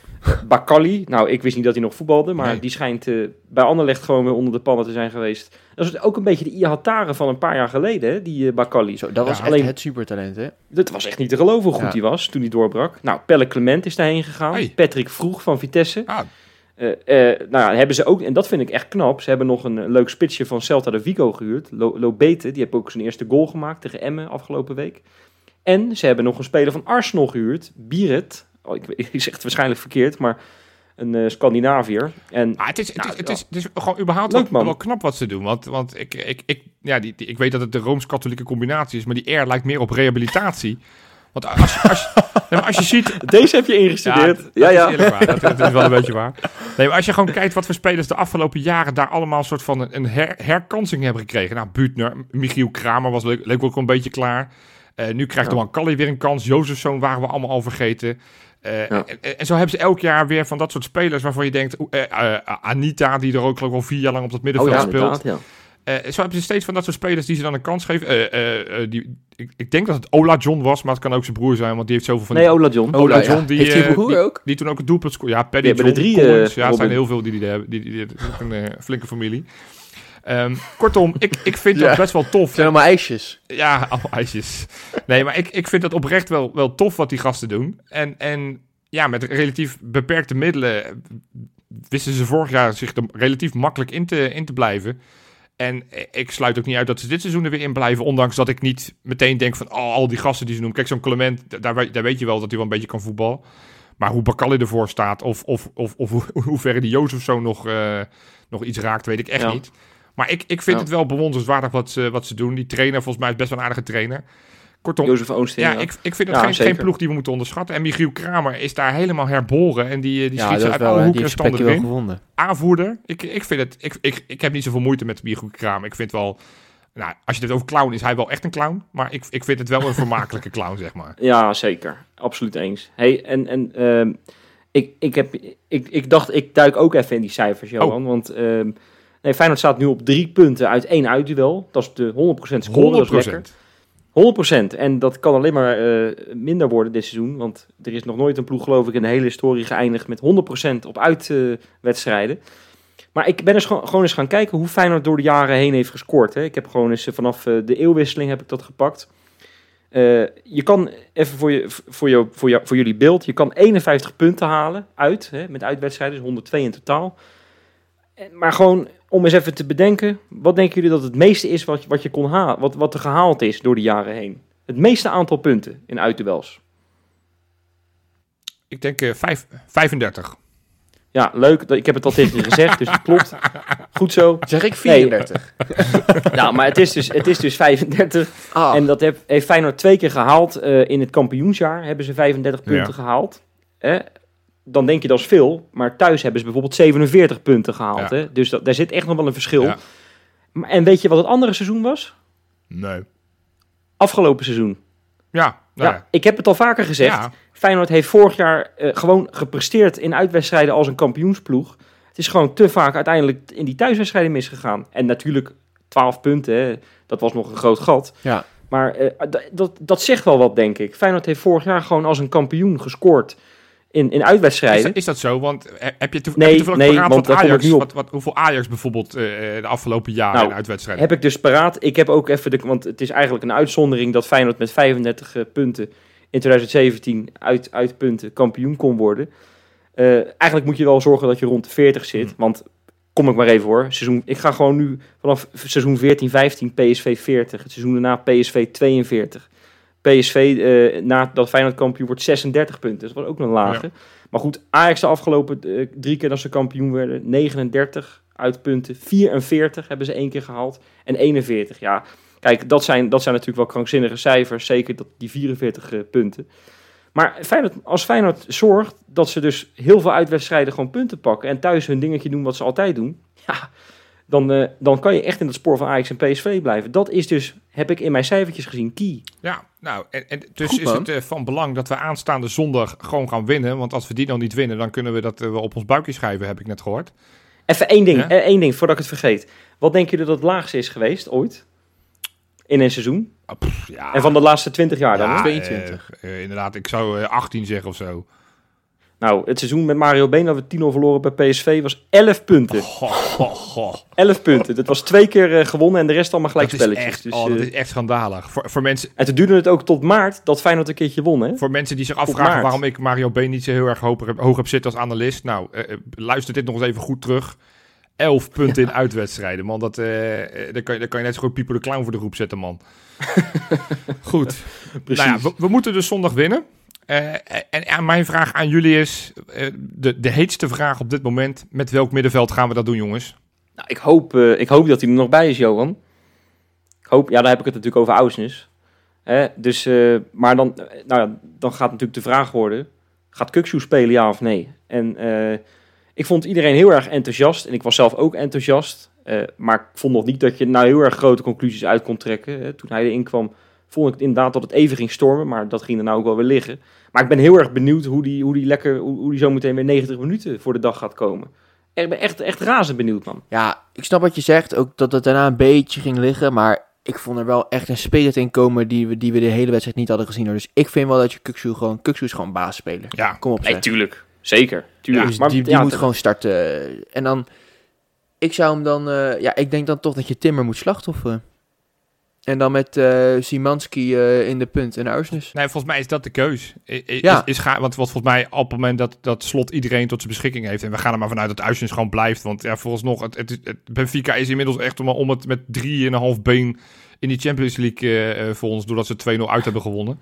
Bakali, nou ik wist niet dat hij nog voetbalde, maar
Nee.
die schijnt eh, bij Anderlecht gewoon weer onder de pannen te zijn geweest. Dat is ook een beetje de Ihatare van een paar jaar geleden, hè, die eh, Bakali.
zo, dat was
Ja,
alleen-
het supertalent, hè?
Dat was echt niet te geloven hoe goed
Ja.
hij was toen hij doorbrak. Nou, Pelle Clement is daarheen gegaan.
Hey.
Patrick Vroeg van Vitesse.
Ah,
Eh, eh, nou ja, hebben ze ook, en dat vind ik echt knap, ze hebben nog een leuk spitsje van Celta de Vigo gehuurd. Lo Lobete, die heeft ook zijn eerste goal gemaakt tegen Emmen afgelopen week. En ze hebben nog een speler van Arsenal gehuurd, Biret. Oh, ik, <laughs> ik zeg het waarschijnlijk verkeerd, maar een eh, Scandinaviër. En
Maar het is, het,
Nou,
is, het, is, het is gewoon überhaupt
Leuk,
wel, knap wat ze doen. Want, want ik, ik, ik, ja, die, die- ik weet dat het de Rooms-Katholieke combinatie is, maar die R lijkt meer op rehabilitatie. Want als, je- als, <laughs> nee, als je ziet...
Deze heb je ingestudeerd. Ja, ja.
waar. Dat, dat is wel een beetje waar. <laughs> Nee, maar als je gewoon kijkt wat voor spelers de afgelopen jaren daar allemaal een soort van een, een her- herkansing hebben gekregen. Nou, Buutner, Michiel Kramer was leuk, leek ook wel een beetje klaar. Eh, nu krijgt
Ja.
Kalli weer een kans. Jozefzoon waren we allemaal al vergeten. Eh,
Ja.
en, en zo hebben ze elk jaar weer van dat soort spelers waarvan je denkt... eh, Anita, die er ook geloof ik al vier jaar lang op dat
Oh
middenveld
ja,
speelt. Eh, zo hebben ze steeds van dat soort spelers die ze dan een kans geven. Eh, eh, die, ik, ik denk dat het Ola John was, maar het kan ook zijn broer zijn, want die heeft zoveel van
Nee,
die...
Ola John.
Ola
Ola, ja.
John, die,
Heeft
eh,
broer
die-
ook?
Die toen ook het doelpunt scoorde. Ja, Paddy
Die hebben
John,
er drie,
Collins.
eh,
ja, het zijn heel veel die die hebben. Die, die, die, een flinke familie. Ehm, kortom, ik, ik vind
Ja.
dat best wel tof.
Het zijn allemaal ijsjes.
Ja, allemaal ijsjes. Nee, maar ik, ik vind dat oprecht wel, wel tof wat die gasten doen. En, en ja, met relatief beperkte middelen wisten ze vorig jaar zich er relatief makkelijk in te, in te blijven. En ik sluit ook niet uit dat ze dit seizoen er weer in blijven. Ondanks dat ik niet meteen denk van oh, al die gasten die ze noemen. Kijk, zo'n Clement, daar, weet- daar weet je wel dat hij wel een beetje kan voetballen. Maar hoe Bakali ervoor staat of, of, of, of hoe, <laughs> ver die Jozef zo nog, eh, nog iets raakt, weet ik echt
Ja.
niet. Maar ik, ik vind
Ja.
het wel bewonderenswaardig wat ze, wat ze doen. Die trainer volgens mij is best wel een aardige trainer. Kortom,
Jozef
ja,
ja.
ik, ik vind het
Ja,
geen, ploeg die we moeten onderschatten. En Michiel Kramer is daar helemaal herboren. En die, eh, die
ja,
schiet ze
dat
uit
wel.
alle
hè.
hoeken
Die
en standen
wel
erin.
gevonden.
Aanvoerder. Ik, ik, vind het, ik, ik, ik heb niet zoveel moeite met Michiel Kramer. Ik vind wel... Nou, als je het over clown is, hij wel echt een clown. Maar ik, ik vind het wel een <laughs> vermakelijke clown, zeg maar.
Ja, zeker. Absoluut eens. Hey, en en ehm, ik, ik, heb, ik, ik dacht, ik duik ook even in die cijfers, Johan. Want ehm, nee, Feyenoord staat nu op drie punten uit één uitduel. Dat is de 100% score, dat is lekker. 100%. En dat kan alleen maar eh, minder worden dit seizoen. Want er is nog nooit een ploeg, geloof ik, in de hele historie geëindigd met 100% op uitwedstrijden. maar ik ben eens gewoon, eens gaan kijken hoe Feyenoord door de jaren heen heeft gescoord. Hè. Ik heb gewoon eens eh, vanaf eh, de eeuwwisseling heb ik dat gepakt. Je kan, even voor, je, voor, je, voor, je, voor jullie beeld, je kan 51 punten halen uit, hè, met uitwedstrijden, dus 102 in totaal. Maar gewoon om eens even te bedenken, wat denken jullie dat het meeste is wat, wat je kon halen, wat, wat er gehaald is door de jaren heen? Het meeste aantal punten in uitduels.
Ik denk eh, vijf, 35.
Ja, leuk. Ik heb het al tegen je gezegd, dus het klopt. Goed zo.
Zeg ik 34. <laughs>
Nou, maar het is dus, het is dus 35.
Ah,
En dat heb, heeft Feyenoord twee keer gehaald. eh, in het kampioensjaar hebben ze 35 punten
Ja.
gehaald. Hè? Dan denk je dat is veel. Maar thuis hebben ze bijvoorbeeld 47 punten gehaald.
Ja.
Hè? Dus dat, daar zit echt nog wel een verschil.
Ja.
Maar, en weet je wat het andere seizoen was?
Nee.
Afgelopen seizoen.
Ja, nou,
Ja, ik heb het al vaker gezegd.
ja.
Feyenoord heeft vorig jaar eh, gewoon gepresteerd in uitwedstrijden als een kampioensploeg. Het is gewoon te vaak uiteindelijk in die thuiswedstrijden misgegaan. En natuurlijk 12 punten, hè, dat was nog een groot gat.
ja.
Maar eh, dat, dat zegt wel wat, denk ik. Feyenoord heeft vorig jaar gewoon als een kampioen gescoord in, in
Is,
uitwedstrijden.
dat- is dat zo? Want eh, heb je, toev-
Nee,
heb je
nee,
paraat
want
wat Ajax, wat, wat, hoeveel Ajax bijvoorbeeld eh, de afgelopen jaren
Nou,
in uitwedstrijden?
Heb ik dus paraat. Ik heb ook even de. Want het is eigenlijk een uitzondering dat Feyenoord met 35 eh, punten in 2017 uit, uit punten kampioen kon worden. Eigenlijk moet je wel zorgen dat je rond de 40 zit.
Hm.
Want kom ik maar even hoor. Seizoen, ik ga gewoon nu vanaf seizoen 14, 15 PSV 40. Het seizoen daarna PSV 42. PSV eh nadat Feyenoord kampioen wordt 36 punten. Dat was ook een lage. Maar goed, Ajax de afgelopen eh, drie keer dat ze kampioen werden. 39 uit punten. 44 hebben ze één keer gehaald. En 41, ja. Kijk, dat zijn, dat zijn natuurlijk wel krankzinnige cijfers. Zeker dat, die 44 eh, punten. Maar Feyenoord, als Feyenoord zorgt dat ze dus heel veel uitwedstrijden gewoon punten pakken. En thuis hun dingetje doen wat ze altijd doen. <laughs> Ja, dan, eh, dan kan je echt in het spoor van Ajax en PSV blijven. Dat is dus, heb ik in mijn cijfertjes gezien, key.
Ja, nou, en, en dus
Goed,
is
man.
het eh, van belang dat we aanstaande zondag gewoon gaan winnen. Want als we die dan niet winnen, dan kunnen we dat eh, wel op ons buikje schrijven, heb ik net gehoord.
Even één ding,
Ja?
één ding voordat ik het vergeet. Wat denken jullie dat het laagste is geweest ooit? In een seizoen?
Ah, pff, ja,
En van de laatste 20 jaar dan?
ja,
hè?
22.
eh, eh, inderdaad, ik zou eh, 18 zeggen of zo.
Nou, het seizoen met Mario Been dat we 10-0 verloren bij PSV was 11 punten.
Goh, goh, goh.
11 punten. Dat was twee keer eh, gewonnen en de rest allemaal gelijk
Dat is
spelletjes.
echt,
Dus,
oh, dat
eh,
is echt schandalig. Voor, voor, mensen,
En toen duurde het ook tot maart dat Feyenoord een keertje won, hè?
voor mensen die zich afvragen waarom ik Mario B. niet zo heel erg hoog heb, hoog heb zitten als analist. Nou, eh, luister dit nog eens even goed terug. 11 punten in uitwedstrijden, man. Dat, daar, kan je, daar kan je net zo goed Pieper de Clown voor de groep zetten, man. <laughs> goed.
Precies.
Nou ja, we, we moeten dus zondag winnen. Eh, en ja, mijn vraag aan jullie is, eh, de, de heetste vraag op dit moment, met welk middenveld gaan we dat doen, jongens?
Nou, ik, hoop, eh, ik hoop dat hij er nog bij is, Johan. Ik hoop, ja, daar heb ik het natuurlijk over Ausnes. Hè? Dus, eh, maar dan, eh, nou, dan gaat natuurlijk de vraag worden, gaat Kuksu spelen ja of nee? En eh, ik vond iedereen heel erg enthousiast en ik was zelf ook enthousiast. Eh, maar ik vond nog niet dat je nou heel erg grote conclusies uit kon trekken. Hè. Toen hij erin kwam, vond ik inderdaad dat het even ging stormen, maar dat ging er nou ook wel weer liggen. Maar ik ben heel erg benieuwd hoe die, hoe die lekker, hoe, hoe die zo meteen weer 90 minuten voor de dag gaat komen. Ik ben echt, echt razend benieuwd, man.
Ja, ik snap wat je zegt. Ook dat het daarna een beetje ging liggen. Maar ik vond er wel echt een spirit in komen die we, die we de hele wedstrijd niet hadden gezien. hoor. Dus ik vind wel dat je Kuksu gewoon... Kuksu is gewoon basisspeler.
Ja,
Kom op,
Nee, tuurlijk. Zeker. Tuurlijk.
Dus
maar
die, die
ja,
moet
te-
gewoon starten. En dan... Ik zou hem dan... eh, ja, ik denk dan toch dat je Timmer moet slachtofferen. En dan met eh Simanski eh, in de punt en Uisnes.
Nee, volgens mij is dat de keus. I-
Ja.
Is, is ga, want wat volgens mij op het moment dat, dat slot iedereen tot zijn beschikking heeft. En we gaan er maar vanuit dat Uisnes gewoon blijft. Want ja, vooralsnog, het, het, het, Benfica is inmiddels echt om, om het met drieënhalf been in die Champions League eh, voor ons. Doordat ze 2-0 uit hebben gewonnen.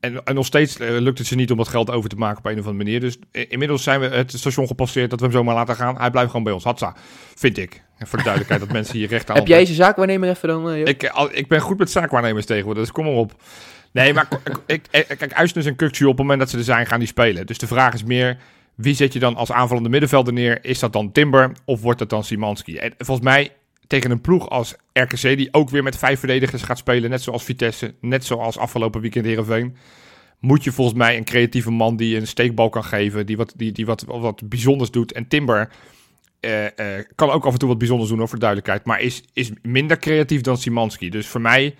En, en nog steeds eh, lukt het ze niet om dat geld over te maken op een of andere manier. Dus i- inmiddels zijn we het station gepasseerd dat we hem zomaar laten gaan. Hij blijft gewoon bij ons. Hatsa, vind ik. En voor de duidelijkheid dat mensen hier recht aan <laughs>
Heb jij zijn zaakwaarnemer even dan? eh,
ik, al- ik ben goed met zaakwaarnemers tegenwoordig, dus kom maar op. Nee, maar ik- kijk, Uisnes en Kukcu op het moment dat ze er zijn, gaan die spelen. Dus de vraag is meer, wie zet je dan als aanvallende middenvelder neer? Is dat dan Timber of wordt dat dan Simanski? En volgens mij tegen een ploeg als RKC, die ook weer met vijf verdedigers gaat spelen, net zoals Vitesse, net zoals afgelopen weekend Heerenveen, moet je volgens mij een creatieve man die een steekbal kan geven, die wat, die, die wat, wat bijzonders doet. En Timber eh, eh, kan ook af en toe wat bijzonders doen, hoor, voor de duidelijkheid. Maar is, is minder creatief dan Simanski. Dus voor mij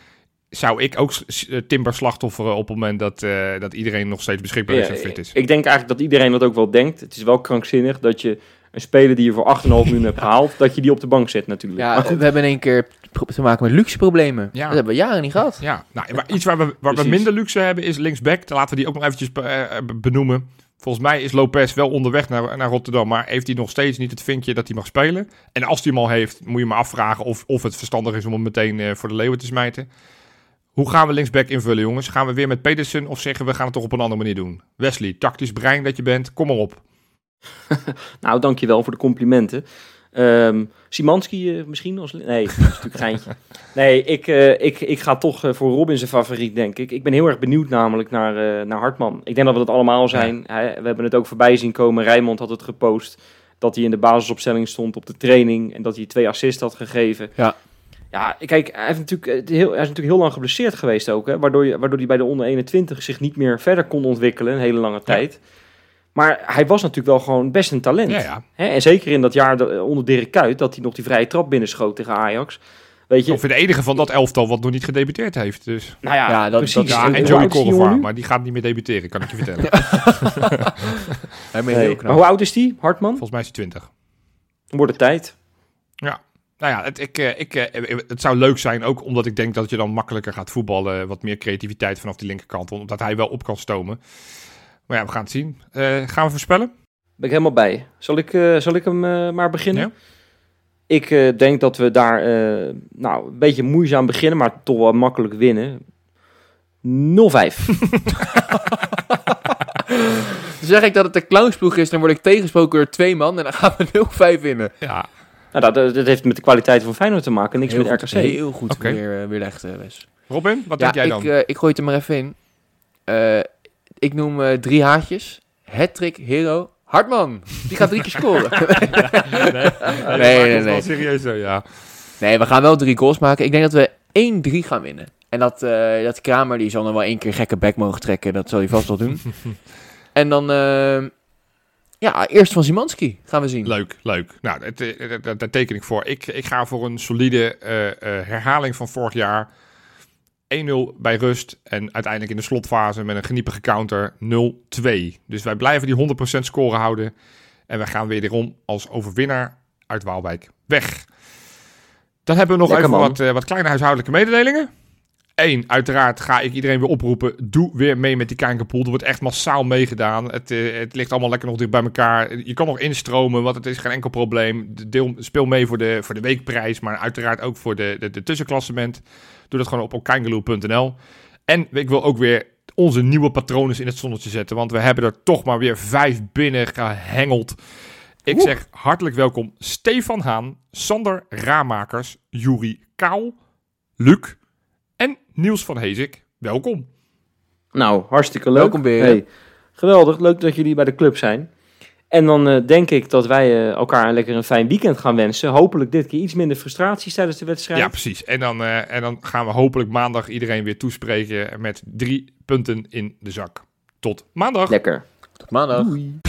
zou ik ook eh, Timber slachtofferen op het moment dat, dat iedereen nog steeds beschikbaar is
Ja,
en fit is.
Ik denk eigenlijk dat iedereen dat ook wel denkt. Het is wel krankzinnig dat je een speler die je voor 8,5 miljoen hebt <laughs> gehaald, dat je die op de bank zet natuurlijk.
Ja, we hebben in één keer te maken met luxe problemen.
Ja.
Dat hebben we jaren niet gehad.
Ja, nou, maar iets waar we, waar we minder luxe hebben is linksback. Dan laten we die ook nog eventjes eh, eh, benoemen. Volgens mij is Lopez wel onderweg naar, naar Rotterdam, maar heeft hij nog steeds niet het vinkje dat hij mag spelen. En als hij hem al heeft, moet je maar afvragen of, of het verstandig is om hem meteen eh, voor de leeuwen te smijten. Hoe gaan we linksback invullen, jongens? Gaan we weer met Pedersen of zeggen we gaan het toch op een andere manier doen? Wesley, tactisch brein dat je bent, kom maar op. <laughs>
nou, dankjewel voor de complimenten. Ehm Simanski eh, misschien als... Nee, dat is natuurlijk geintje. Nee, ik, eh, ik, ik ga toch eh, voor Robin zijn favoriet, denk ik. Ik ben heel erg benieuwd namelijk naar, naar Hartman. Ik denk dat we dat allemaal zijn. We hebben het ook voorbij zien komen. Rijmond had het gepost dat hij in de basisopstelling stond op de training en dat hij twee assists had gegeven.
Ja.
Ja, kijk, hij, heeft natuurlijk, heel, hij is natuurlijk heel lang geblesseerd geweest ook. Hè, waardoor, je, waardoor hij bij de onder 21 zich niet meer verder kon ontwikkelen, een hele lange tijd. Maar hij was natuurlijk wel gewoon best een talent.
Ja, ja.
Hè, en zeker in dat jaar de- onder Dirk Kuyt, dat hij nog die vrije trap binnenschoot tegen Ajax. Weet je,
Of de enige van dat elftal wat nog niet gedebuteerd heeft. Dus.
nou ja,
Ja, dat-
precies.
dat-
Ja, en Joey
nu?
maar die gaat niet meer debuteren, kan ik je <laughs> vertellen.
Nee. Maar hoe oud is die, Hartman?
Volgens mij is hij 20.
Wordt het tijd.
Nou ja, het, ik, eh, ik, eh, het zou leuk zijn, ook omdat ik denk dat je dan makkelijker gaat voetballen. Wat meer creativiteit vanaf die linkerkant, omdat hij wel op kan stomen. Maar ja, we gaan het zien. Eh, gaan we voorspellen?
Ben ik helemaal bij. Zal ik, eh, zal ik hem eh, maar beginnen?
Ja.
Ik eh, denk dat we daar eh, nou, een beetje moeizaam beginnen, maar toch wel makkelijk winnen. 0-5.
Dan <laughs> zeg ik dat het een clownsploeg is, dan word ik tegensproken door twee man en dan gaan we 0-5 winnen.
Ja,
nou, dat, dat heeft met de kwaliteit van Feyenoord te maken, niks
heel
met
goed,
RKC.
Heel goed
Oké.
weer, weerlegd, eh, Wes.
Robin, wat
ja,
denk jij dan?
Ik, ik gooi het er maar even in. Ik noem eh, drie haartjes. Hattrick, Hero, Hartman. Die gaat drie keer scoren. <laughs>
nee, nee,
nee,
nee, serieus zo, ja.
nee, we gaan wel drie goals maken. Ik denk dat we 1-3 gaan winnen. En dat, eh, dat Kramer, die zal nog wel één keer gekke back mogen trekken. Dat zal hij vast wel doen. <laughs> en dan, eh, ja, eerst van Zimanski gaan we zien.
Leuk, leuk. Nou, daar teken ik voor. Ik, ik ga voor een solide eh, eh, herhaling van vorig jaar. 1-0 bij rust en uiteindelijk in de slotfase met een geniepige counter 0-2. Dus wij blijven die 100% score houden. En we gaan wederom als overwinnaar uit Waalwijk weg. Dan hebben we nog
Lekker,
even
man.
wat, eh, wat kleine huishoudelijke mededelingen. Eén, uiteraard ga ik iedereen weer oproepen. Doe weer mee met die Kijkerpool. Er wordt echt massaal meegedaan. Het, eh, het ligt allemaal lekker nog dicht bij elkaar. Je kan nog instromen, want het is geen enkel probleem. De Deel, speel mee voor de, voor de weekprijs, maar uiteraard ook voor de, de, de tussenklassement. Doe dat gewoon op okijngeloe.nl. En ik wil ook weer onze nieuwe patronen in het zonnetje zetten. Want we hebben er toch maar weer vijf binnen gehengeld. Ik
Oeh.
zeg hartelijk welkom Stefan Haan, Sander Raamakers, Juri Kaal, Luc en Niels van Hezik. welkom.
Nou, hartstikke leuk.
Welkom, Beren.
Hey, geweldig, leuk dat jullie bij de club zijn. En dan eh, denk ik dat wij eh, elkaar lekker een fijn weekend gaan wensen. Hopelijk dit keer iets minder frustraties tijdens de wedstrijd.
Ja, precies. En dan, eh, en dan gaan we hopelijk maandag iedereen weer toespreken met drie punten in de zak. Tot maandag.
Lekker.
Tot maandag.
Doei.